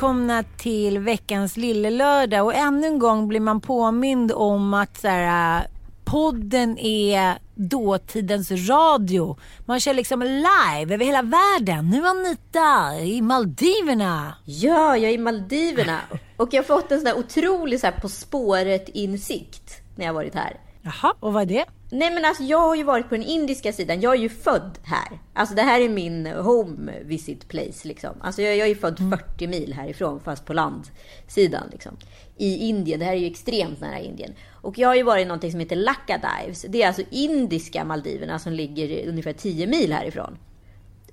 Välkomna till veckans lillelördag och ännu en gång blir man påmind om att så här, äh, podden är dåtidens radio. Man kör liksom live över hela världen. Nu Anita i Maldiverna. Ja, jag är i Maldiverna och jag har fått en sån där otrolig så här På spåret-insikt när jag har varit här. Jaha, och vad är det? Nej men alltså jag har ju varit på den indiska sidan. Jag är ju född här. Alltså det här är min home visit place liksom. Alltså jag, jag är ju född 40 mil härifrån fast på landsidan liksom. I Indien. Det här är ju extremt nära Indien. Och jag har ju varit i någonting som heter Lakkadives. Det är alltså indiska Maldiverna som ligger ungefär 10 mil härifrån.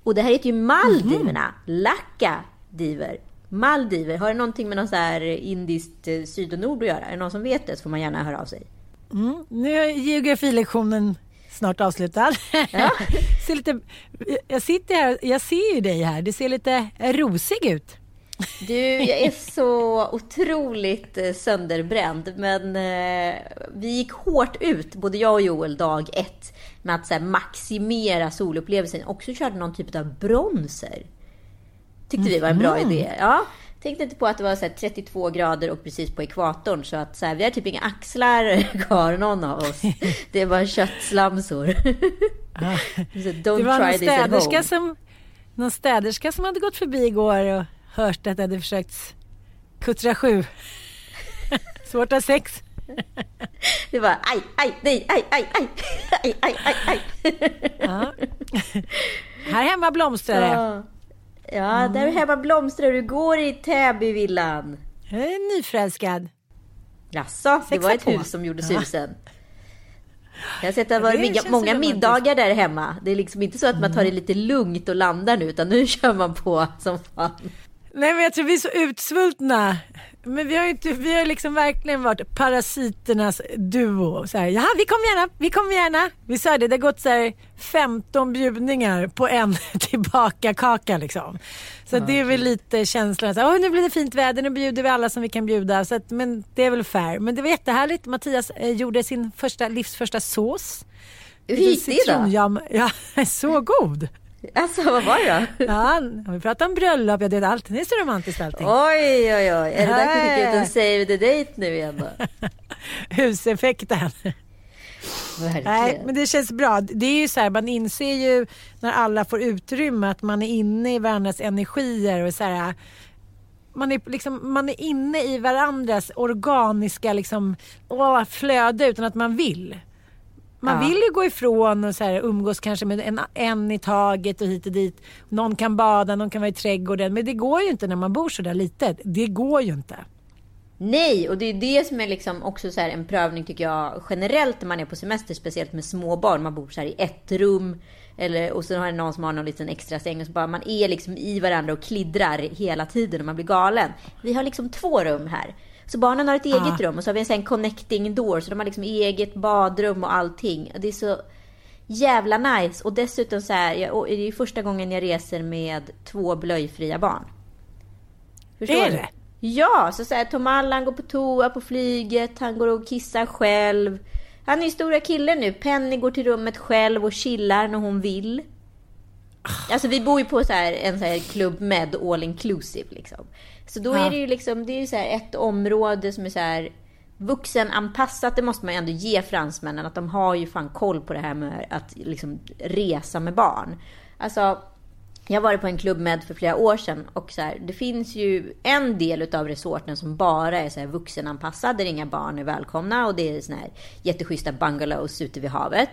Och det här heter ju Maldiverna. Lakkadiver. Maldiver. Har det någonting med någon så här indiskt eh, syd och nord att göra? Är det någon som vet det så får man gärna höra av sig. Mm, nu är geografilektionen snart avslutad. ser lite, jag sitter här, jag ser ju dig här. Du ser lite rosig ut. Du, jag är så otroligt eh, sönderbränd. Men eh, vi gick hårt ut, både jag och Joel, dag ett med att så här, maximera solupplevelsen. Och så körde någon typ av bronzer. Tyckte vi var en bra idé. Ja, tänkte inte på att det var så här, 32 grader och precis på ekvatorn. Så att så här, vi har typ inga axlar kvar, någon av oss. Det är bara köttslamsor. så, don't Det var någon städerska, som, någon städerska som hade gått förbi igår och hört att det hade försökt kuttra sju. Svårt att ha sex. Det var aj, aj, nej, aj, aj, aj, aj, aj, aj, aj. Ja. Här hemma blomstrar det. Ja, ja där hemma blomstrar du. går i Täbyvillan. Jag är nyförälskad. Jaså, det var ett på. hus som gjorde susen. Jag har sett att det Ja, har varit det många, middagar där hemma. Det är liksom inte så att man tar det lite lugnt och landar nu, utan nu kör man på som fan. Nej men jag tror vi är så utsvultna. Men vi har ju inte, vi har liksom verkligen varit parasiternas duo. Så här, ja, vi kommer gärna, vi kommer gärna. Vi sa det, det har gått så här 15 bjudningar på en tillbaka kaka liksom. Så det är väl lite känslan, så här, Oj, nu blir det fint väder, nu bjuder vi alla som vi kan bjuda. Så att, men det är väl fair. Men det var jättehärligt. Mattias eh, gjorde sin första, livs första sås. Hur gick det då? Ja, så god. Alltså, vad var det då? Ja, vi pratade om bröllop, ja, det är alltid det är så romantiskt allting. Oj, oj, oj. Är det dags att skicka ut en save the date nu igen då? Huseffekten. Verkligen. Nej, men det känns bra. Det är ju så här, man inser ju när alla får utrymme att man är inne i varandras energier och så här, man är, liksom, man är inne i varandras organiska liksom, åh, flöde utan att man vill. Man Ja. vill ju gå ifrån och så här, umgås kanske med en, en i taget och hit och dit. Någon kan bada, någon kan vara i trädgården. Men det går ju inte när man bor så där litet. Det går ju inte. Nej, och det är det som är liksom också så här en prövning tycker jag generellt när man är på semester, speciellt med små barn. Man bor så i ett rum eller, och så har det någon som har någon liten extra säng och så bara man är liksom i varandra och kliddrar hela tiden och man blir galen. Vi har liksom två rum här. Så barnen har ett eget rum och så har vi en sån connecting door så de har liksom eget badrum och allting. Det är så jävla nice. Och dessutom så här, jag, det är första gången jag reser med två blöjfria barn. Förstår Är du? det? Ja, så, så här, Tom Allan går på toa på flyget, han går och kissar själv. Han är ju stora killen nu. Penny går till rummet själv och chillar när hon vill. Alltså vi bor ju på så här, en så här klubb med all inclusive liksom. Så då Ja. är det ju liksom, det är ju så ett område som är så här vuxenanpassat. Det måste man ju ändå ge fransmännen. Att de har ju fan koll på det här med att liksom resa med barn. Alltså, jag var på en klubb med för flera år sedan och så här, det finns ju en del utav resorten som bara är så här vuxenanpassad där inga barn är välkomna och det är såna här jätteschyssta bungalows ute vid havet.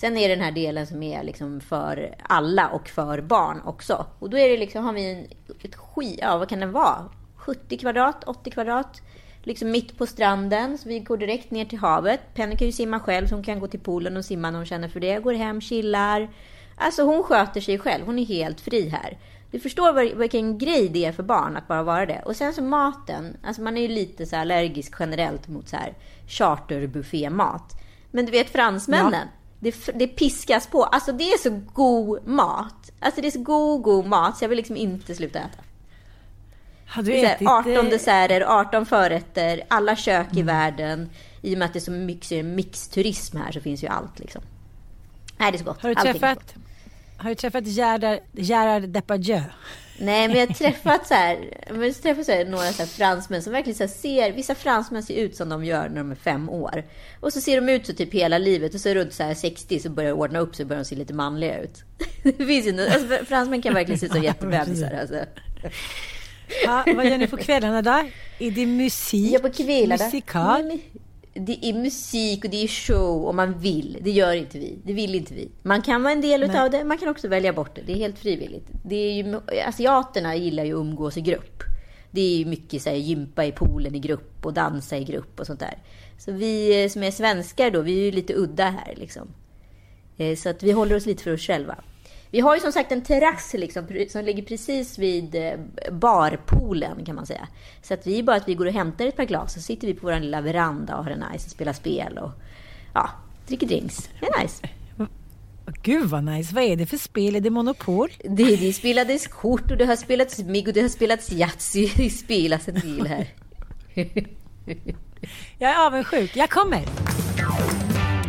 Sen är det den här delen som är liksom för alla och för barn också. Och då är det liksom, har vi en, ett skit, ja vad kan det vara? 70 kvadrat, 80 kvadrat. Liksom mitt på stranden, så vi går direkt ner till havet. Penny kan ju simma själv, så hon kan gå till poolen och simma när hon känner för det. Går hem, chillar. Alltså hon sköter sig själv, hon är helt fri här. Du förstår vilken grej det är för barn att bara vara det. Och sen så maten, alltså man är ju lite så allergisk generellt mot så här charterbuffémat. Men du vet fransmännen, det, det piskas på. Alltså det är så god mat. Alltså det är så god, god mat så jag vill liksom inte sluta äta. Har du Det är ätit... så här 18 eh, desserter, 18 förrätter, alla kök i världen. I och med att det är så mycket mixturism här så finns ju allt liksom. Nej, det är så gott. Har du Allting träffat, gott. har du träffat Gerard, Gerard Depardieu? Nej, men jag har träffat så här, men jag träffat så här, några så här fransmän som verkligen så ser, vissa fransmän ser ut som de gör när de är fem år. Och så ser de ut så typ hela livet och så runt så här 60 så börjar det ordna upp sig och börjar de se lite manliga ut. Det finns ju, alltså, fransmän kan verkligen se ut som jättebebisar alltså. Ja, vad gör ni på kvällarna då? Är det musik? Ja, på kvällarna. Musikal? Nej, Det är musik och det är show om man vill. Det gör inte vi. Det vill inte vi. Man kan vara en del Nej. utav det, man kan också välja bort det. Det är helt frivilligt. Det är ju, asiaterna gillar ju att umgås i grupp. Det är ju mycket så här, gympa i poolen i grupp och dansa i grupp och sånt där. Så vi eh, som är svenskar då, vi är ju lite udda här liksom. Eh, Så att vi håller oss lite för oss själva. Vi har ju som sagt en terrass liksom, som ligger precis vid eh, barpoolen kan man säga. Så att vi bara att vi går och hämtar ett par glas så sitter vi på vår lilla veranda och har det nice och spelar spel och ja, dricker drinks. Det är nice. Gud vad nice. Vad är det för spel? Är det Monopol? Det, det spelades kort och det har spelats mig och det har spelats Yatzy. Det spelas en del här. Jag är avundsjuk. Jag kommer.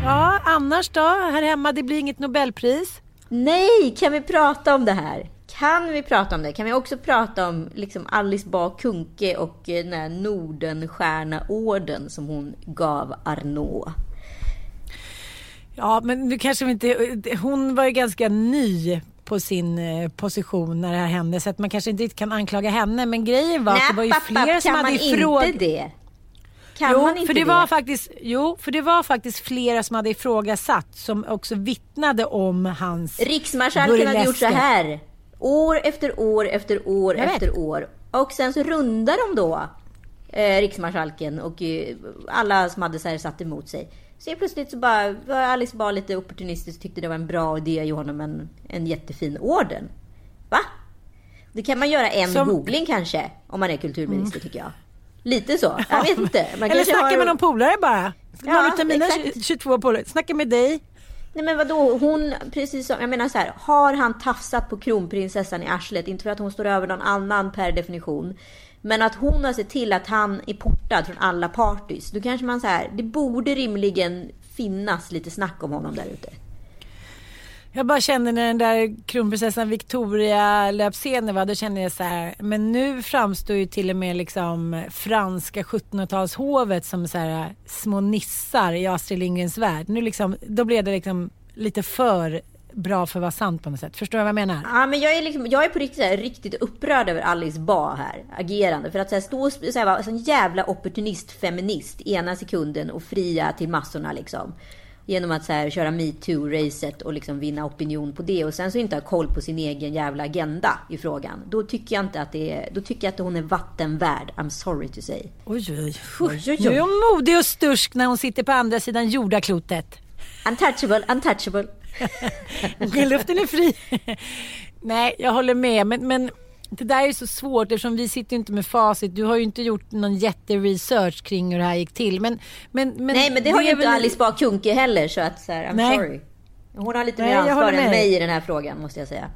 Ja, annars då? Här hemma, det blir inget Nobelpris. Nej, kan vi prata om det här? Kan vi prata om det? Kan vi också prata om liksom Alice Bah Kuhnke och eh, den här Nordenstjärnaorden som hon gav Arnaud? Ja, men nu kanske vi inte... Hon var ju ganska ny på sin eh, position när det här hände så att man kanske inte kan anklaga henne. Men grejen var att det var ju papp, papp, fler som kan hade man ifråg... inte det? Kan jo, man inte för det, var faktiskt, jo, för det var faktiskt flera som hade ifrågasatt som också vittnade om hans... Riksmarskalken hade gjort så här. År efter år efter år Jag vet. efter år. Och sen så rundar de då eh, riksmarskalken och eh, alla som hade så här satt emot sig. Så plötsligt så bara var Alice bara lite opportunistisk och tyckte det var en bra idé att ge honom en, en jättefin orden. Va? Det kan man göra en Som- googling kanske, om man är kulturminister tycker jag. Lite så. Jag vet inte. Man Eller snacka har- med någon polare bara. Ja, någon av mina exakt. 22 polare. Snacka med dig. Nej men vadå, hon, precis som, jag menar så här, har han tafsat på kronprinsessan i arslet, inte för att hon står över någon annan per definition, men att hon har sett till att han är portad från alla partys, då kanske man så här, det borde rimligen finnas lite snack om honom där ute. Jag bara kände när den där kronprinsessan Victoria-löpscenen var, då kände jag så här, men nu framstår ju till och med liksom franska 1700-talshovet som så här små nissar i Astrid Lindgrens värld. Nu liksom, då blev det liksom lite för bra för att vara sant på något sätt. Förstår du vad jag menar? Ja men jag är, liksom, jag är på riktigt, här, riktigt upprörd över Alice Bah här, agerande. För att så här, stå och så här, vara sån jävla opportunist, feminist ena sekunden och fria till massorna liksom. Genom att så här, köra metoo-racet och liksom vinna opinion på det och sen så inte ha koll på sin egen jävla agenda i frågan. Då tycker jag inte att det är, då tycker jag att hon är vattenvärd. I'm sorry to say. Oj, oj, oj. Oj, Nu är hon modig och stursk när hon sitter på andra sidan jordaklotet. Untouchable, untouchable. Luften är fri. Nej, jag håller med. Men, men det där är så svårt eftersom vi sitter ju inte med facit. Du har ju inte gjort någon jätteresearch kring hur det här gick till. Men, men, men Nej men det har ju inte väl- Alice Bah Kuhnke heller så att så här, I'm Nej. sorry. Hon har lite Nej, mer ansvar än mig i den här frågan, måste jag säga.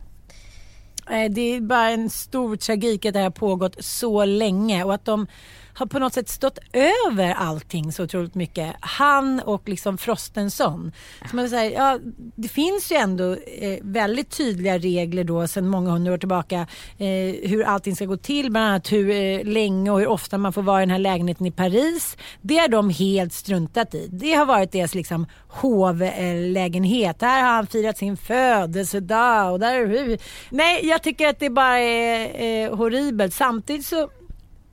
Det är bara en stor tragik att det här har pågått så länge och att de har på något sätt stått över allting så otroligt mycket. Han och liksom Frostenson. Så man säger, ja, det finns ju ändå eh, väldigt tydliga regler då sedan många hundra år tillbaka eh, hur allting ska gå till. Bland annat hur eh, länge och hur ofta man får vara i den här lägenheten i Paris. Det har de helt struntat i. Det har varit deras liksom hovlägenhet. Där har han firat sin födelsedag och där... Nej, jag tycker att det bara är eh, horribelt. Samtidigt så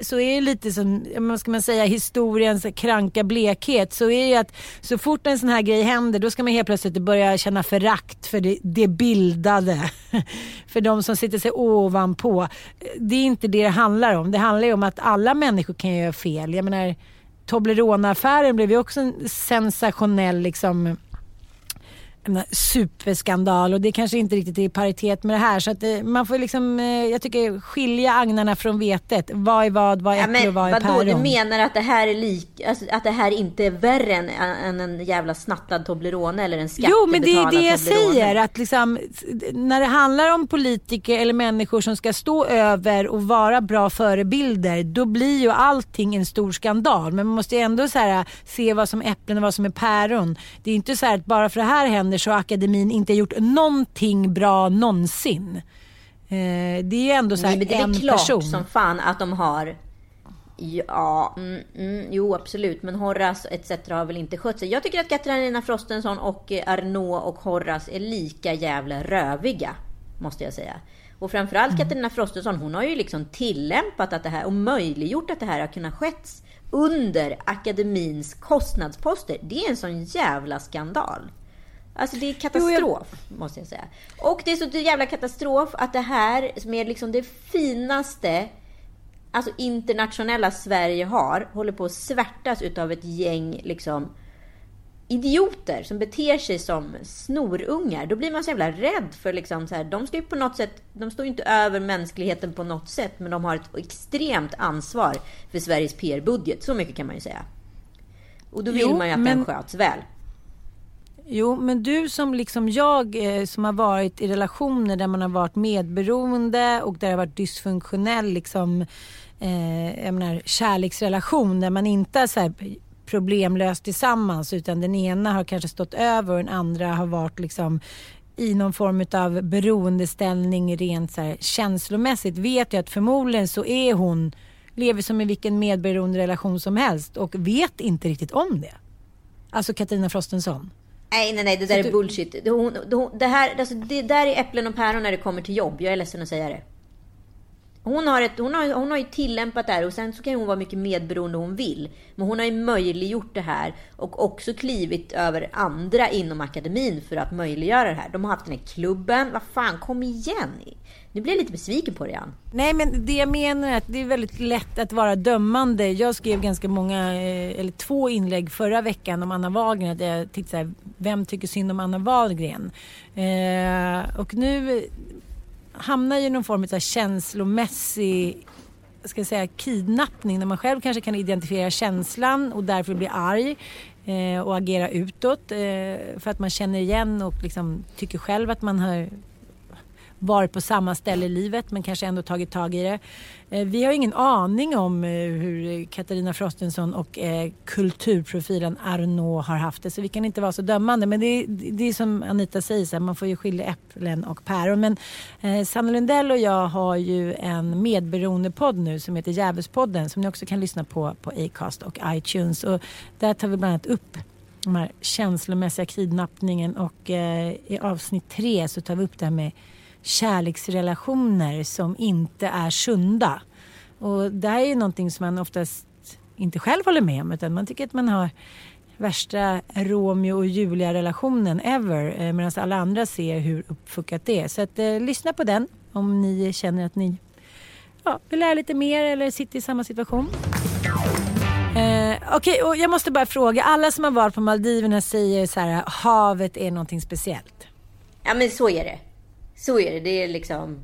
så är det lite som, vad ska man säga, historiens kranka blekhet. Så är det ju att så fort en sån här grej händer då ska man helt plötsligt börja känna förakt för det, det bildade. för de som sitter sig ovanpå. Det är inte det det handlar om. Det handlar ju om att alla människor kan göra fel. Jag menar, Toblerone-affären blev ju också en sensationell liksom superskandal och det kanske inte riktigt är i paritet med det här. Så att eh, man får liksom, eh, jag tycker skilja agnarna från vetet. Vad är vad, vad är äpple och vad är vadå, du päron? menar att det här är lik, alltså, att det här inte är värre än, än en jävla snattad Toblerone eller en Jo men det är skattebetalad det jag Toblerone? säger. Att liksom, när det handlar om politiker eller människor som ska stå över och vara bra förebilder. Då blir ju allting en stor skandal. Men man måste ju ändå så här, se vad som är äpplen och vad som är päron. Det är inte så här att bara för det här händer så har akademin inte gjort någonting bra någonsin. Eh, det är ändå så här Nej, det är en väl klart person. som fan att de har Ja, mm, mm, jo absolut. Men Horace etc. har väl inte skött sig. Jag tycker att Katarina Frostenson och eh, Arnaud och Horace är lika jävla röviga. Måste jag säga. Och framförallt Katarina Frostenson, hon har ju liksom tillämpat att det här och möjliggjort att det här har kunnat skett under akademins kostnadsposter. Det är en sån jävla skandal. Alltså det är katastrof, måste jag säga. Och det är så jävla katastrof att det här som är liksom det finaste alltså internationella Sverige har, håller på att svärtas utav ett gäng liksom idioter som beter sig som snorungar. Då blir man så jävla rädd för liksom så här, de ska ju på något sätt, de står ju inte över mänskligheten på något sätt, men de har ett extremt ansvar för Sveriges PR-budget. Så mycket kan man ju säga. Och då vill Jo, man ju att men- den sköts väl. Jo, men du som liksom jag eh, som har varit i relationer där man har varit medberoende och där det har varit dysfunktionell liksom, eh, jag menar, kärleksrelation där man inte är så här problemlöst tillsammans utan den ena har kanske stått över och den andra har varit liksom i någon form av beroendeställning rent så här, känslomässigt vet jag att förmodligen så är hon lever som i vilken medberoende relation som helst och vet inte riktigt om det. Alltså Katarina Frostenson. Nej, nej, nej, det där är bullshit. Det, hon, det, det, här, alltså, det där är äpplen och päron när det kommer till jobb. Jag är ledsen att säga det. Hon har, ett, hon, har, hon har ju tillämpat det här och sen så kan hon vara mycket medberoende hon vill. Men hon har ju möjliggjort det här och också klivit över andra inom akademin för att möjliggöra det här. De har haft den här klubben. Vad fan, kom igen! Nu blir jag lite besviken på dig Ann. Nej men det jag menar är att det är väldigt lätt att vara dömande. Jag skrev ganska många, eh, eller två inlägg förra veckan om Anna Wahlgren. Där jag tyckte så här, vem tycker synd om Anna Wahlgren? Eh, och nu hamnar ju i någon form av känslomässig ska jag säga, kidnappning när man själv kanske kan identifiera känslan och därför blir arg eh, och agera utåt eh, för att man känner igen och liksom tycker själv att man har varit på samma ställe i livet men kanske ändå tagit tag i det. Eh, vi har ingen aning om eh, hur Katarina Frostenson och eh, kulturprofilen Arnaud har haft det så vi kan inte vara så dömande. Men det är, det är som Anita säger, man får ju skilja äpplen och päron. Men Sanna Lundell och jag har ju en medberoendepodd nu som heter Djävulspodden som ni också kan lyssna på på Acast och iTunes. Och där tar vi bland annat upp de här känslomässiga kidnappningen och eh, i avsnitt tre så tar vi upp det här med kärleksrelationer som inte är sunda. Och det här är ju någonting som man oftast inte själv håller med om utan man tycker att man har värsta Romeo och Julia relationen ever eh, medan alla andra ser hur uppfuckat det är. Så att, eh, lyssna på den om ni känner att ni ja, vill lära lite mer eller sitter i samma situation. Eh, Okej, och jag måste bara fråga. Alla som har varit på Maldiverna säger så här, havet är någonting speciellt. Ja, men så är det. Så är det. Det är liksom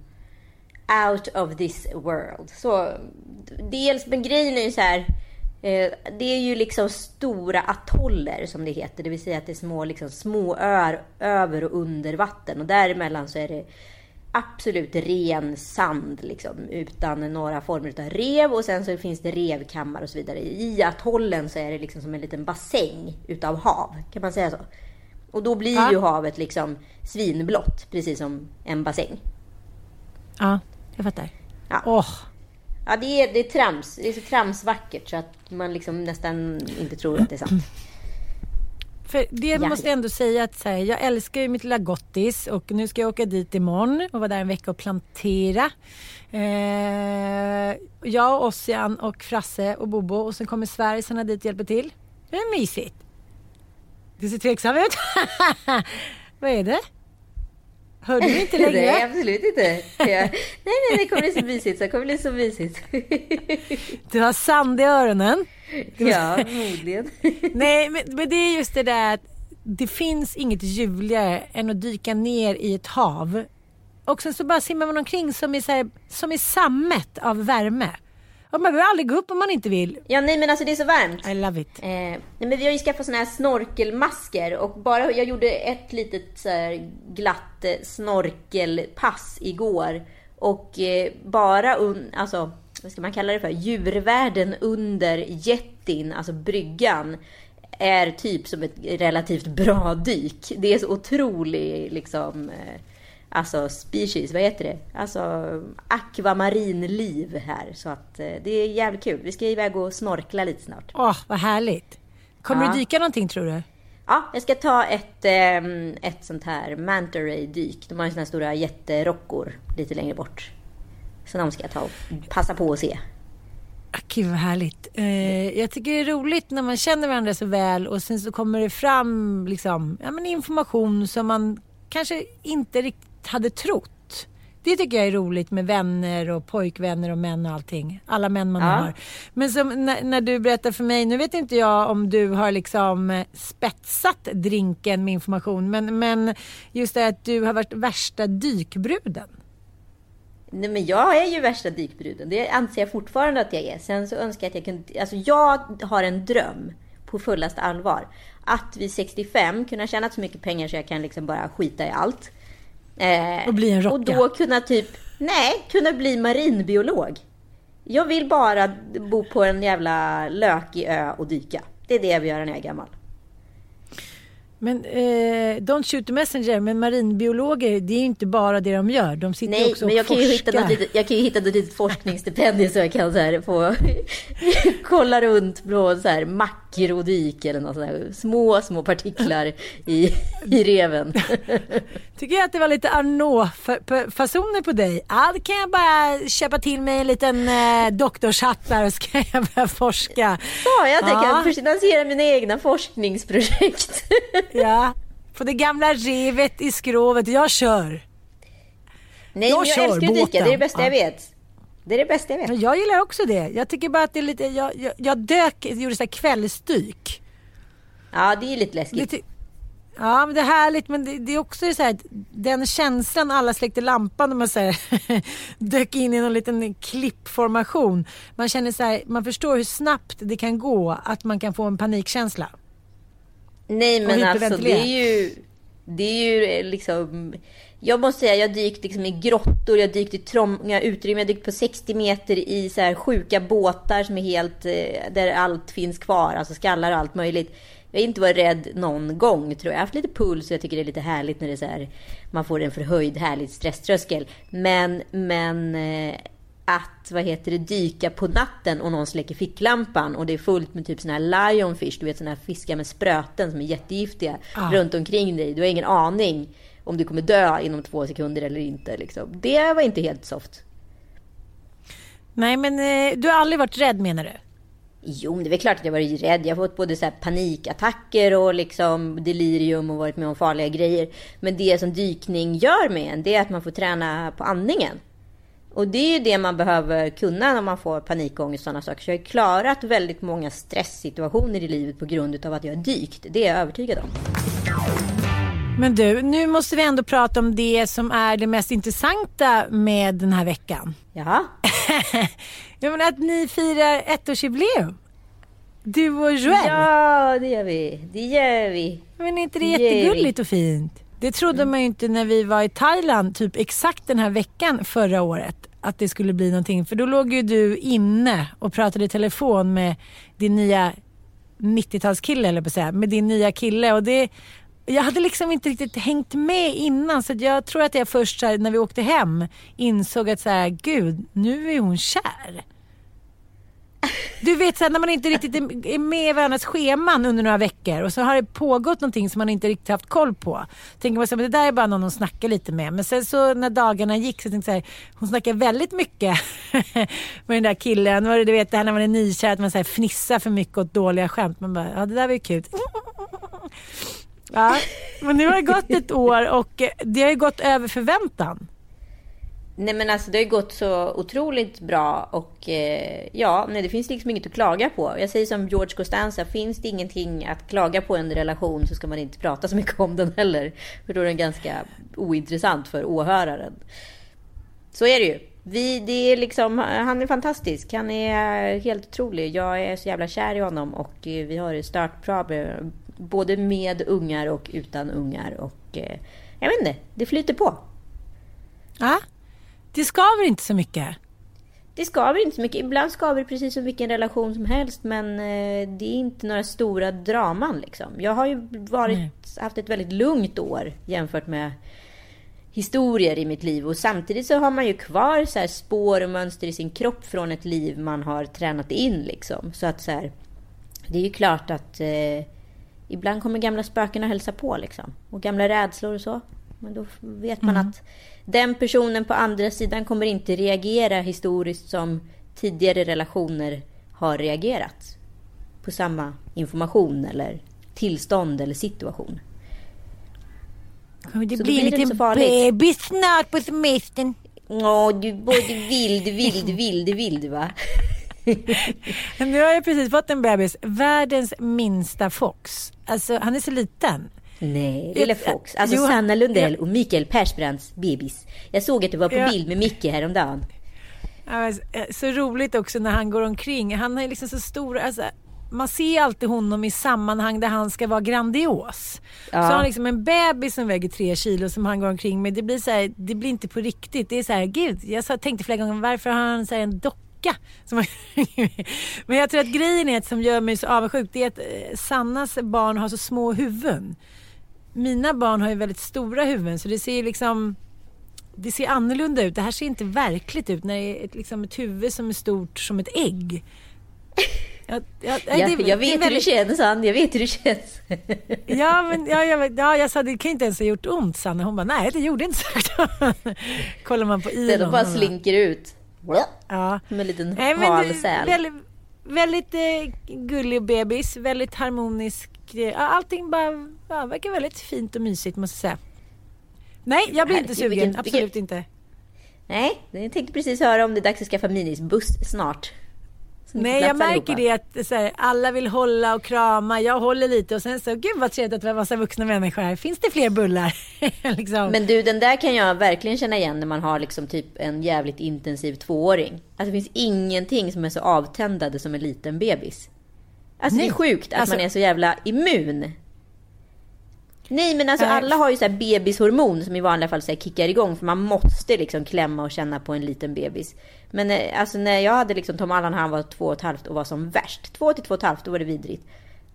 out of this world. Så dels, men grejen är ju så här. Eh, det är ju liksom stora atoller som det heter. Det vill säga att det är små, liksom, små öar över och under vatten. Och däremellan så är det absolut ren sand liksom, utan några former av rev och sen så finns det revkammar och så vidare. I atollen så är det liksom som en liten bassäng utav hav, kan man säga så? Och då blir Ja. ju havet liksom svinblått, precis som en bassäng. Ja, jag fattar. Ja. Åh, Ja, det är, det är trams. Det är så tramsvackert så att man liksom nästan inte tror att det är sant. För det Ja. måste jag ändå säga att här, jag älskar ju mitt lilla gottis och nu ska jag åka dit imorgon och vara där en vecka och plantera. Eh, jag, Ossian och Frasse och Bobo och sen kommer Sverigesarna dit och hjälper till. Det är mysigt. Du ser tveksam ut. Vad är det? Hör du inte längre? Nej, absolut inte. Nej, nej, det kommer bli så mysigt. Det kommer bli så mysigt. Du har sand i öronen. ja, förmodligen. Nej, men, men det är just det där att det finns inget ljuvligare än att dyka ner i ett hav. Och sen så bara simmar man omkring som i, så här, som i sammet av värme. Man behöver aldrig gå upp om man inte vill. Ja, nej, men alltså det är så varmt. I love it. Eh, nej, men vi har ju skaffat såna här snorkelmasker och bara jag gjorde ett litet så här glatt eh, snorkelpass igår och eh, bara un, alltså vad ska man kalla det för? Djurvärlden under jettin, alltså bryggan är typ som ett relativt bra dyk. Det är så otrolig liksom eh, Alltså species, vad heter det? Alltså akvamarinliv här. Så att eh, det är jävligt kul. Vi ska iväg och snorkla lite snart. Åh, vad härligt. Kommer Ja. du dyka någonting tror du? Ja, jag ska ta ett, ehm, ett sånt här manta ray dyk. De har ju såna här stora jätterockor lite längre bort. Så de ska jag ta och passa på att se. Ah, Gud vad härligt. Eh, jag tycker det är roligt när man känner varandra så väl och sen så kommer det fram liksom, ja, men information som man kanske inte riktigt hade trott. Det tycker jag är roligt med vänner och pojkvänner och män och allting. Alla män man Ja. har. Men som när, när du berättar för mig, nu vet inte jag om du har liksom eh, spetsat drinken med information, men, men just det att du har varit värsta dykbruden. Nej, men jag är ju värsta dykbruden. Det anser jag fortfarande att jag är. Sen så önskar jag att jag kunde... Alltså jag har en dröm på fullaste allvar. Att vid 65 kunna tjäna så mycket pengar så jag kan liksom bara skita i allt. Eh, Och bli en rocka. Och då kunna typ... Nej, kunna bli marinbiolog. Jag vill bara bo på en jävla lökig ö och dyka. Det är det jag vill göra när jag är gammal. Men eh, don't shoot the messenger, men marinbiologer det är ju inte bara det de gör. De sitter Nej, också men och jag kan, ju hitta forskar. något litet, jag kan ju hitta något litet forskningsstipendium så jag kan så här få kolla runt på så här makrodyk eller något sånt. Små, små partiklar i, i reven. Tycker jag att det var lite Arnault-fasoner på dig? Ja, då kan jag bara köpa till mig en liten eh, doktorshatt där och så kan jag börja forska. Ja, jag Ja. kan finansiera mina egna forskningsprojekt. Ja, på det gamla revet i skrovet. Jag kör. Nej, Jag men jag kör älskar att dyka. Det är det bästa jag Ja. vet. Det är det bästa jag vet. Jag gillar också det. Jag tycker bara att det är lite... Jag, jag, jag dök, gjorde så här kvällsdyk. Ja, det är lite Det läskigt. ty- Ja, men det är härligt men det, det är också så här att den känslan alla släckte lampan och man så här, dök in i någon liten klippformation. Man känner så här, man förstår hur snabbt det kan gå att man kan få en panikkänsla. Nej men alltså det är ju... Det är ju eh, liksom... Jag måste säga, jag har dykt liksom i grottor, jag har dykt i trånga utrymmen, jag har dykt på 60 meter i så här sjuka båtar som är helt... Eh, där allt finns kvar, alltså skallar och allt möjligt. Jag har inte varit rädd någon gång tror jag. Jag har haft lite puls och jag tycker det är lite härligt när det är så här, man får en förhöjd härlig stresströskel. Men, men eh, att vad heter det, dyka på natten och någon släcker ficklampan och det är fullt med typ såna här lionfish, du vet såna här fiskar med spröten som är jättegiftiga Ja. runt omkring dig. Du har ingen aning om du kommer dö inom två sekunder eller inte. Liksom. Det var inte helt soft. Nej men eh, du har aldrig varit rädd menar du? Jo, men det är väl klart att jag varit rädd. Jag har fått både så här panikattacker och liksom delirium och varit med om farliga grejer. Men det som dykning gör med en, det är att man får träna på andningen. Och det är ju det man behöver kunna när man får panikångest och sådana saker. Så jag har klarat väldigt många stresssituationer i livet på grund av att jag har dykt. Det är jag övertygad om. Men du, nu måste vi ändå prata om det som är det mest intressanta med den här veckan. Jaha. Jag menar att ni firar ettårsjubileum. Du och Joel? Ja, det gör vi. Det gör vi. Men är inte det jättegulligt och fint? Det trodde man ju inte när vi var i Thailand, typ exakt den här veckan förra året. Att det skulle bli någonting. För då låg ju du inne och pratade i telefon med din nya 90-talskille, eller på att säga. Med din nya kille. Och det, jag hade liksom inte riktigt hängt med innan. Så jag tror att jag först så här, när vi åkte hem insåg att så här, gud, nu är hon kär. Du vet sen när man inte riktigt är- med i varandras scheman under några veckor och så har det pågått någonting som man inte riktigt haft koll på. Tänker man så här, men det där är bara någon hon snackar lite med. Men sen så när dagarna gick så tänkte jag så här, hon snackar väldigt mycket med den där killen. Och du vet det här när man är nykär att man så här fnissar för mycket åt dåliga skämt. Man bara, ja det där var ju kul. Ja, men nu har det gått ett år och det har ju gått över förväntan. Nej men alltså det har ju gått så otroligt bra och eh, ja, nej, det finns liksom inget att klaga på. Jag säger som George Costanza, finns det ingenting att klaga på i en relation så ska man inte prata så mycket om den heller. För då är den ganska ointressant för åhöraren. Så är det ju. Vi, det är liksom, han är fantastisk. Han är helt otrolig. Jag är så jävla kär i honom och eh, vi har det stört bra med- både med ungar och utan ungar. Och eh, jag vet inte, det flyter på. Ja, det skaver inte så mycket. Det skaver inte så mycket. Ibland skaver det precis som vilken relation som helst. Men eh, det är inte några stora draman liksom. Jag har ju varit, haft ett väldigt lugnt år jämfört med historier i mitt liv. Och samtidigt så har man ju kvar så här spår och mönster i sin kropp från ett liv man har tränat in liksom. Så att så här, det är ju klart att eh, ibland kommer gamla spöken att hälsa på liksom. Och gamla rädslor och så. Men då vet man att den personen på andra sidan kommer inte reagera historiskt som tidigare relationer har reagerat. På samma information eller tillstånd eller situation. Det blir det lite inte bebis snart på semestern? Åh, du är både vild, vild, vild, vild va? Nu har jag precis fått en bebis. Världens minsta fox. Alltså han är så liten. Nej, lille Fox. Alltså Jo, Sanna Lundell och Mikael Persbrandts bebis. Jag såg att du var på Ja. bild med Micke häromdagen. Eh, Så roligt också när han går omkring. Han är liksom så stor. Alltså, man ser alltid honom i sammanhang där han ska vara grandios. Ja. Så har han liksom en bebis som väger tre kilo som han går omkring med. Det blir, så här, det blir inte på riktigt. Det är så här, gud, jag tänkte flera gånger varför har han så här, en docka? Men jag tror att grejen är att som gör mig så avundsjuk det är att eh, Sannas barn har så små huvuden. Mina barn har ju väldigt stora huvuden så det ser ju liksom det ser annorlunda ut. Det här ser inte verkligt ut när det är ett, liksom ett huvud som är stort som ett ägg. Jag, det- vet hur det känns, Ann. Jag vet hur det känns. Ja, men ja, jag, ja, jag sa det kan inte ens ha gjort ont Sanna. Hon bara nej det gjorde inte så. Kollar man på Elon. de bara slinker ut. Ja. Som en liten Nej, men hal säl. Väldigt, väldigt eh, gullig bebis, väldigt harmonisk. Allting bara ja, verkar väldigt fint och mysigt måste jag säga. Nej, jag blir inte sugen. vilken- Absolut vilken- inte. Nej, jag tänkte precis höra om det är dags att skaffa minisbuss snart. Nej, jag märker det att här, alla vill hålla och krama. Jag håller lite och sen så, gud vad trevligt att vi har massa vuxna människor här. Finns det fler bullar? liksom. Men du, den där kan jag verkligen känna igen när man har liksom typ en jävligt intensiv tvååring. Alltså det finns ingenting som är så avtändande som en liten bebis. Alltså det Nej, är sjukt att alltså- man är så jävla immun. Nej men alltså alla har ju så här bebishormon som i vanliga fall så här kickar igång för man måste liksom klämma och känna på en liten bebis. Men eh, alltså när jag hade liksom Tom Allan han var två och ett halvt och var som värst. Två till två och ett halvt, då var det vidrigt.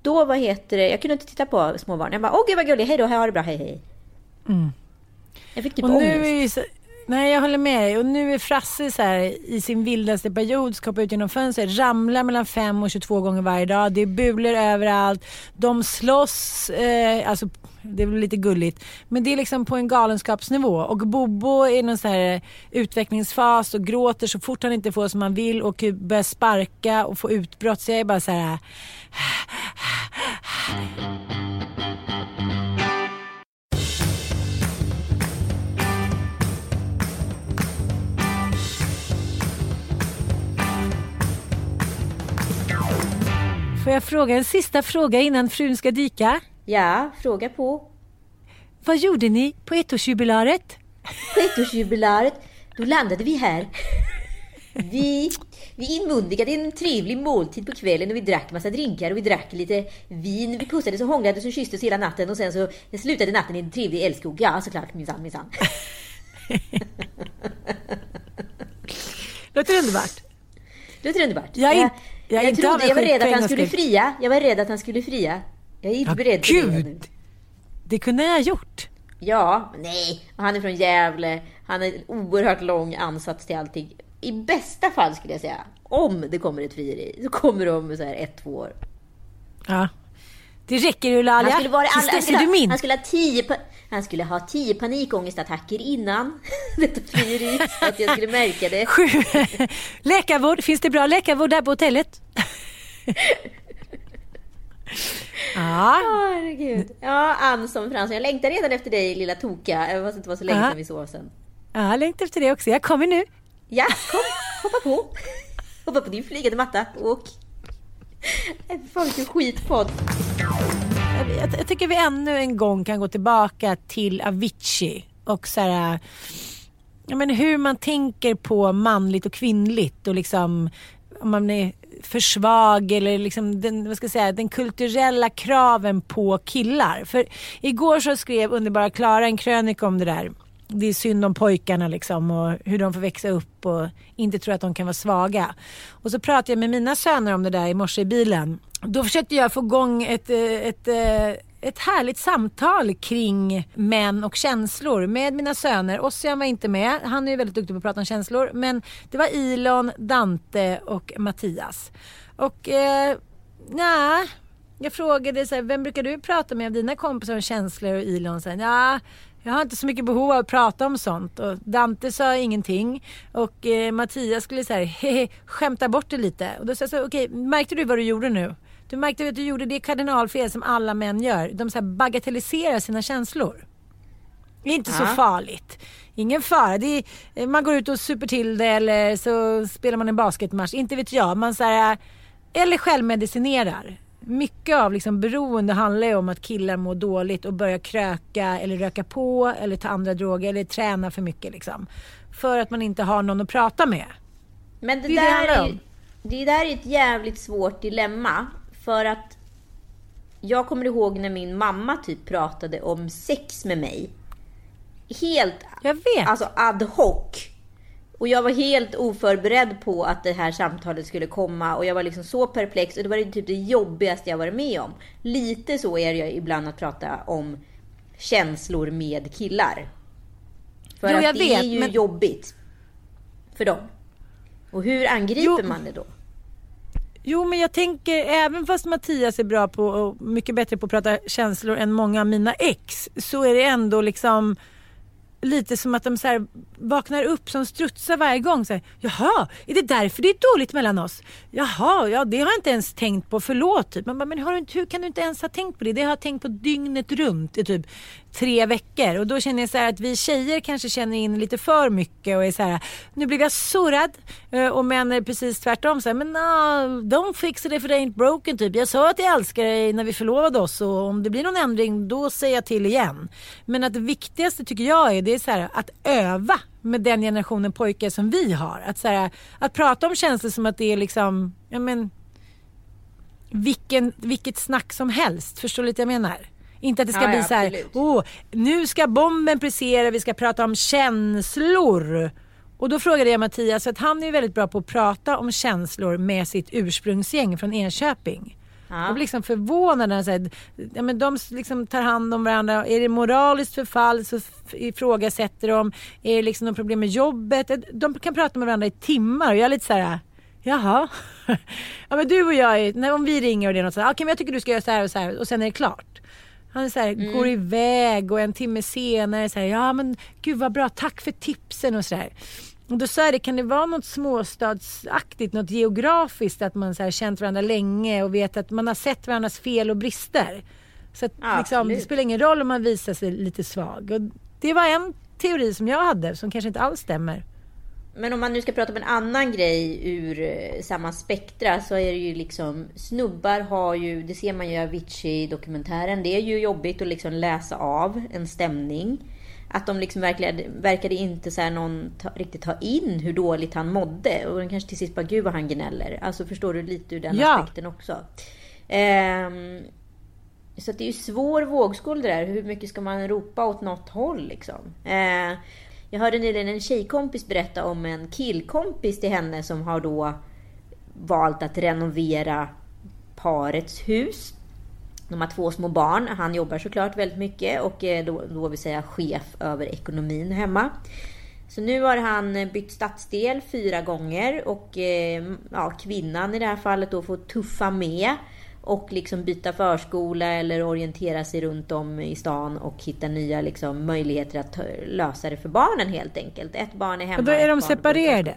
Då vad heter det, jag kunde inte titta på små barn. Jag bara åh gud vad gullig, hej då, ha det bra, hej hej. Jag fick typ Mm. och nu ångest. är ju så, Nej, jag håller med dig. Och nu är Frasse så här, i sin vildaste period, ska hoppa ut genom fönstret, ramlar mellan 5 och 22 gånger varje dag. Det är bulor överallt. De slåss, eh, alltså det är väl lite gulligt. Men det är liksom på en galenskapsnivå. Och Bobo är i någon så här utvecklingsfas och gråter så fort han inte får som han vill och börjar sparka och få utbrott. Så jag är bara så här... Ah, ah, ah, Får jag fråga en sista fråga innan frun ska dyka? Ja, fråga på. Vad gjorde ni på ettårsjubilaret? På ettårsjubilaret, då landade vi här. Vi, vi inmundigade en trevlig måltid på kvällen och vi drack massa drinkar och vi drack lite vin. Vi pussades och hånglades och kysstes hela natten och sen så slutade natten i en trevlig älskog. Ja, såklart. Minsann, minsann. Låter underbart. Låter underbart. Jag är jag inte trodde, jag var rädd att han skulle skull. fria. Jag var rädd att han skulle fria. Jag är inte Ja, beredd på det nu. Det kunde jag ha gjort. Ja, nej. Han är från Gävle. Han har oerhört lång ansats till allting. I bästa fall skulle jag säga, om det kommer ett frieri, så kommer det om så här ett, två år. Ja. Det räcker Eulalia. Han skulle, vara alla, han, skulle ha, han, skulle ha tio, han skulle ha tio panikångestattacker innan detta frieri, så att jag skulle märka det. Sju. Läkarvård. Finns det bra läkarvård där på hotellet? ja. Herregud. Ja, Ann som Fransson. Jag längtar redan efter dig, lilla toka. Även fast det inte var så länge Ja. sedan vi sov sen. ja, jag längtar efter det också. Jag kommer nu. Ja, kom. Hoppa på. Hoppa på din flygande matta. Åk. Fan vilken skitpodd. Jag, jag, jag tycker vi ännu en gång kan gå tillbaka till Avicii och så här, jag menar, hur man tänker på manligt och kvinnligt och liksom om man är för svag eller liksom den, vad ska jag säga, den kulturella kraven på killar. För igår så skrev underbara Klara en krönika om det där. Det är synd om pojkarna liksom och hur de får växa upp och inte tror att de kan vara svaga. Och så pratade jag med mina söner om det där i morse i bilen. Då försökte jag få igång ett, eh, ett, eh, ett härligt samtal kring män och känslor med mina söner. Ossian var inte med, han är ju väldigt duktig på att prata om känslor. Men det var Ilon, Dante och Mattias. Och eh, nej, jag frågade så här, vem brukar du prata med av dina kompisar om känslor? Och Ilon sa, ja, jag har inte så mycket behov av att prata om sånt. Och Dante sa ingenting. Och eh, Mattias skulle så här, hehe, skämta bort det lite. Och då sa jag så, okej, märkte du vad du gjorde nu? Du märkte att du gjorde det kardinalfel som alla män gör. De så här bagatelliserar sina känslor. Det är inte så farligt. Ingen fara. Det är, man går ut och super till det eller så spelar man en basketmatch. Inte vet jag. Man så här, eller självmedicinerar. Mycket av liksom beroende handlar ju om att killar mår dåligt och börjar kröka eller röka på eller ta andra droger eller träna för mycket liksom. För att man inte har någon att prata med. Men det, Det är det det där handlar är, det där är ett jävligt svårt dilemma. För att jag kommer ihåg när min mamma typ pratade om sex med mig. Helt Jag vet. alltså ad hoc. Och jag var helt oförberedd på att det här samtalet skulle komma och jag var liksom så perplex och det var det typ det jobbigaste jag varit med om. Lite så är jag ibland att prata om känslor med killar. För Jo, att det vet, är ju men- jobbigt för dem. Och hur angriper Jo. man det då? Jo men jag tänker även fast Mattias är bra på och mycket bättre på att prata känslor än många av mina ex så är det ändå liksom lite som att de så här vaknar upp som strutsar varje gång. Så här, Jaha, är det därför det är dåligt mellan oss? Jaha, ja det har jag inte ens tänkt på, förlåt. Typ. Man bara, men har du, hur kan du inte ens ha tänkt på det? Det har jag tänkt på dygnet runt i typ tre veckor. Och då känner jag så här att vi tjejer kanske känner in lite för mycket och är så här, nu blev jag surrad. Eh, och män är precis tvärtom. Så här, men ah, no, don't fix it if it ain't broken typ. Jag sa att jag älskar dig när vi förlovade oss och om det blir någon ändring då säger jag till igen. Men att det viktigaste tycker jag är, det är så här, att öva med den generationen pojkar som vi har. Att, så här, att prata om känslor som att det är liksom, ja men vilken, vilket snack som helst. Förstår du lite vad jag menar? Inte att det ska Ja, bli ja, så här, åh, nu ska bomben brisera, vi ska prata om känslor. Och då frågade jag Mattias, för att han är ju väldigt bra på att prata om känslor med sitt ursprungsgäng från Enköping. Ja. Jag blev liksom förvånad när han säger, ja, men de liksom tar hand om varandra. Är det moraliskt förfall så ifrågasätter de. Är det liksom något problem med jobbet? De kan prata med varandra i timmar och jag är lite så här, jaha. ja men du och jag, är, när, om vi ringer och det är något så här, okej men jag tycker du ska göra så här och så här och sen är det klart. Han så här, går iväg och en timme senare här, ja men gud vad bra, tack för tipsen och så där. Och då sa jag det, kan det vara något småstadsaktigt, något geografiskt att man så här, känt varandra länge och vet att man har sett varandras fel och brister. Så att, Ja, liksom, det spelar ingen roll om man visar sig lite svag. Och det var en teori som jag hade som kanske inte alls stämmer. Men om man nu ska prata om en annan grej ur eh, samma spektra så är det ju liksom snubbar har ju, det ser man ju i Avicii-dokumentären, det är ju jobbigt att liksom läsa av en stämning. Att de liksom verkade, verkade inte så här någon ta, riktigt ta in hur dåligt han mådde. Och den kanske till sist bara, gud vad han gnäller. Alltså förstår du lite ur den Ja. aspekten också. Ehm, så det är ju svår vågskål det där. Hur mycket ska man ropa åt något håll liksom? Eh, jag hörde nyligen en tjejkompis berätta om en killkompis till henne som har då valt att renovera parets hus. De har två små barn. Han jobbar såklart väldigt mycket och är då, då vill säga chef över ekonomin hemma. Så nu har han eh, bytt stadsdel fyra gånger och eh, ja, kvinnan i det här fallet då får tuffa med och liksom byta förskola eller orientera sig runt om i stan och hitta nya liksom, möjligheter att lösa det för barnen helt enkelt. Ett barn är hemma. Och då är de separerade?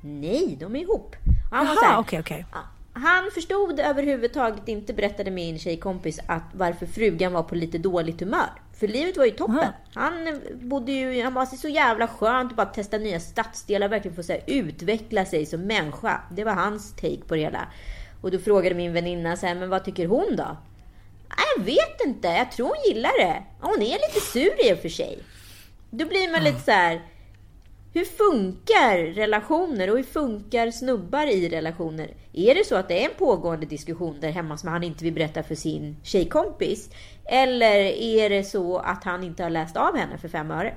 Nej, de är ihop. Och han Jaha, okej, okej. Ja, Han förstod överhuvudtaget inte, berättade min tjejkompis, att varför frugan var på lite dåligt humör. För livet var ju toppen. Aha. Han bodde ju, han var så jävla skönt att bara testa nya stadsdelar, verkligen få så här, utveckla sig som människa. Det var hans take på det hela. Och då frågade min väninna så här, men vad tycker hon då? "Nej, Jag vet inte, jag tror hon gillar det. Hon är lite sur i och för sig. Då blir man lite så här. Hur funkar relationer och hur funkar snubbar i relationer? Är det så att det är en pågående diskussion där hemma som han inte vill berätta för sin tjejkompis? Eller är det så att han inte har läst av henne för fem öre?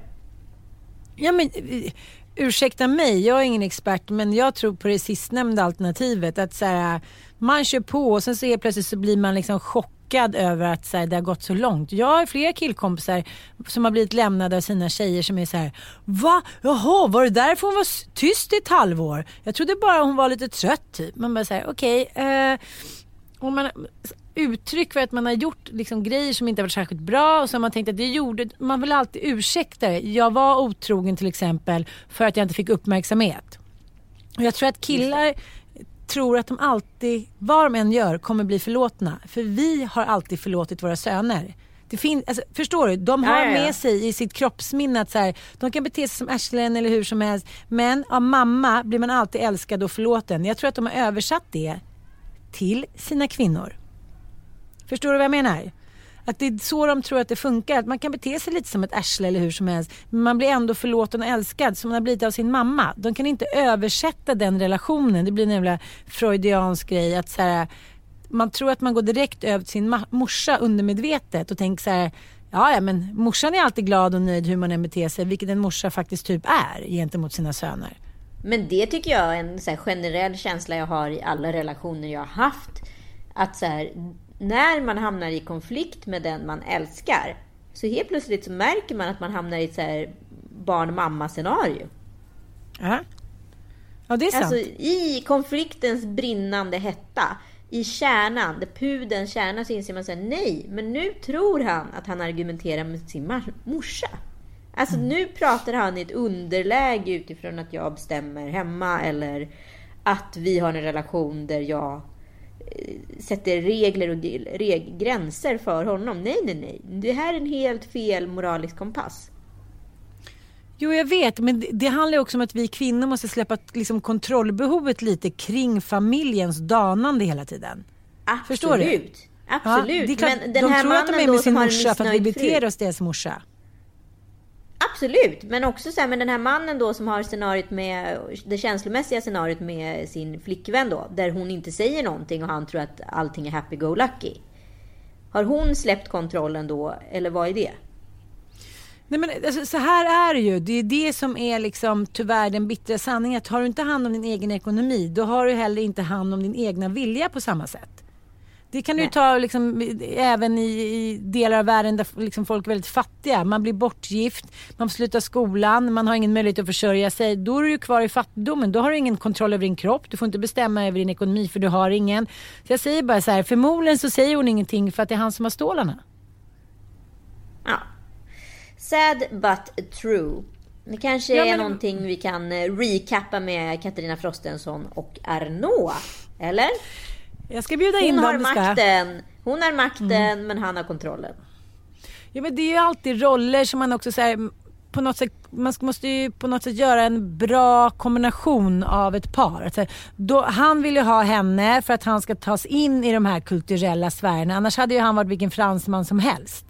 Ja, men, eh, ursäkta mig, jag är ingen expert men jag tror på det sistnämnda alternativet. Att så här, man kör på och sen så helt plötsligt så blir man liksom chockad över att så här, det har gått så långt. Jag har flera killkompisar som har blivit lämnade av sina tjejer som är så här. Va? Jaha, var det därför hon var tyst i ett halvår? Jag trodde bara hon var lite trött typ. Man bara säger okej. eh, man uttryck för att man har gjort liksom grejer som inte har varit särskilt bra och så har man tänkt att det gjorde, man vill alltid ursäkta det. Jag var otrogen till exempel för att jag inte fick uppmärksamhet. Och jag tror att killar tror att de alltid, vad de än gör, kommer bli förlåtna. För vi har alltid förlåtit våra söner. Det fin- alltså, förstår du? De har Ja, ja, ja. med sig i sitt kroppsminne att så här, de kan bete sig som arslen eller hur som helst. Men av mamma blir man alltid älskad och förlåten. Jag tror att de har översatt det till sina kvinnor. Förstår du vad jag menar? Att det är så de tror att det funkar. Att man kan bete sig lite som ett arsle eller hur som helst. Men man blir ändå förlåten och älskad som man har blivit av sin mamma. De kan inte översätta den relationen. Det blir en jävla freudiansk grej. Att så här, man tror att man går direkt över till sin morsa undermedvetet och tänker så här. Ja, ja, men morsan är alltid glad och nöjd hur man än beter sig. Vilket en morsa faktiskt typ är gentemot sina söner. Men det tycker jag är en så här generell känsla jag har i alla relationer jag har haft. Att så här, när man hamnar i konflikt med den man älskar så helt plötsligt så märker man att man hamnar i ett så här barn-mamma-scenario. Ja, ja det är sant. Alltså i konfliktens brinnande hetta, i kärnan, det pudelns kärna så inser man så här, nej, men nu tror han att han argumenterar med sin morsa. Alltså nu pratar han i ett underläge utifrån att jag bestämmer hemma eller att vi har en relation där jag sätter regler och reg- gränser för honom. Nej, nej, nej. Det här är en helt fel moralisk kompass. Jo, jag vet, men det, handlar också om att vi kvinnor måste släppa liksom, kontrollbehovet lite kring familjens danande hela tiden. Absolut. Förstår du? Absolut. Ja, det är klart, men den de här tror att de är med sin morsa för att vi beter oss deras morsa. Absolut, men också så här, men den här mannen då som har scenariot med det känslomässiga scenariot med sin flickvän då, där hon inte säger någonting och han tror att allting är happy-go-lucky. Har hon släppt kontrollen då, eller vad är det? Nej, men, alltså, så här är det ju. Det är det som är liksom, tyvärr den bittra sanningen. Att har du inte hand om din egen ekonomi, då har du heller inte hand om din egna vilja på samma sätt. Det kan du ju Nej. ta liksom, även i, i delar av världen där liksom, folk är väldigt fattiga. Man blir bortgift, man får sluta skolan, man har ingen möjlighet att försörja sig. Då är du ju kvar i fattigdomen. Då har du ingen kontroll över din kropp. Du får inte bestämma över din ekonomi för du har ingen. Så jag säger bara så här, förmodligen så säger hon ingenting för att det är han som har stålarna. Ja. Sad but true. Det kanske Ja, är men- någonting vi kan eh, recappa med Katarina Frostenson och Arnaud. Eller? Jag ska bjuda in Hon dem. har det jag. makten, hon har makten men han har kontrollen. Ja men det är ju alltid roller som man också så här, på något sätt, man måste ju på något sätt göra en bra kombination av ett par. Alltså, då, han vill ju ha henne för att han ska tas in i de här kulturella sfärerna. Annars hade ju han varit vilken fransman som helst.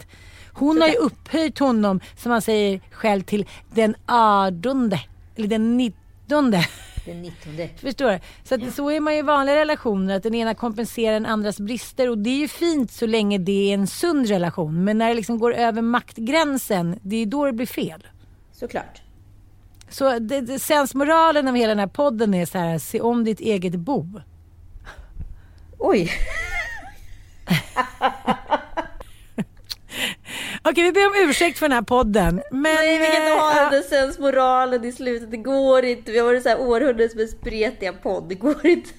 Hon har ju upphöjt honom, som han säger själv, till den artonde. Eller den nittonde. Den 19. Förstår du? Så, att, så är man ju i vanliga relationer, att den ena kompenserar den andras brister. Och det är ju fint så länge det är en sund relation. Men när det liksom går över maktgränsen, det är då det blir fel. Såklart. Så det, det, sensmoralen av hela den här podden är så här, se om ditt eget bo. Oj. Okej, vi ber om ursäkt för den här podden. Men, Nej, vi kan inte ha eh, den där sensmoralen i slutet. Det går inte. Vi har varit så här århundradets mest spretiga podd. Det går inte.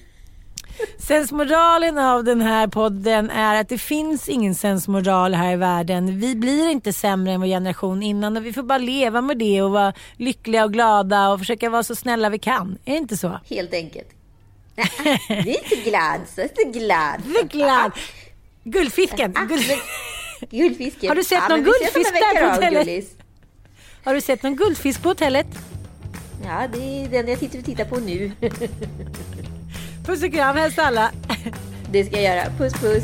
Sensmoralen av den här podden är att det finns ingen sensmoral här i världen. Vi blir inte sämre än vår generation innan och vi får bara leva med det och vara lyckliga och glada och försöka vara så snälla vi kan. Är det inte så? Helt enkelt. Vi är inte glad, så är inte glad. Vi är glad. Guldfisken. Guld... Guldfisken. Har du sett någon guldfisk där på hotellet? Har du sett någon guldfisk på hotellet? Ja, det är den jag tittar, tittar på nu. Puss och kram, hälsa alla. Det ska jag göra. Puss puss.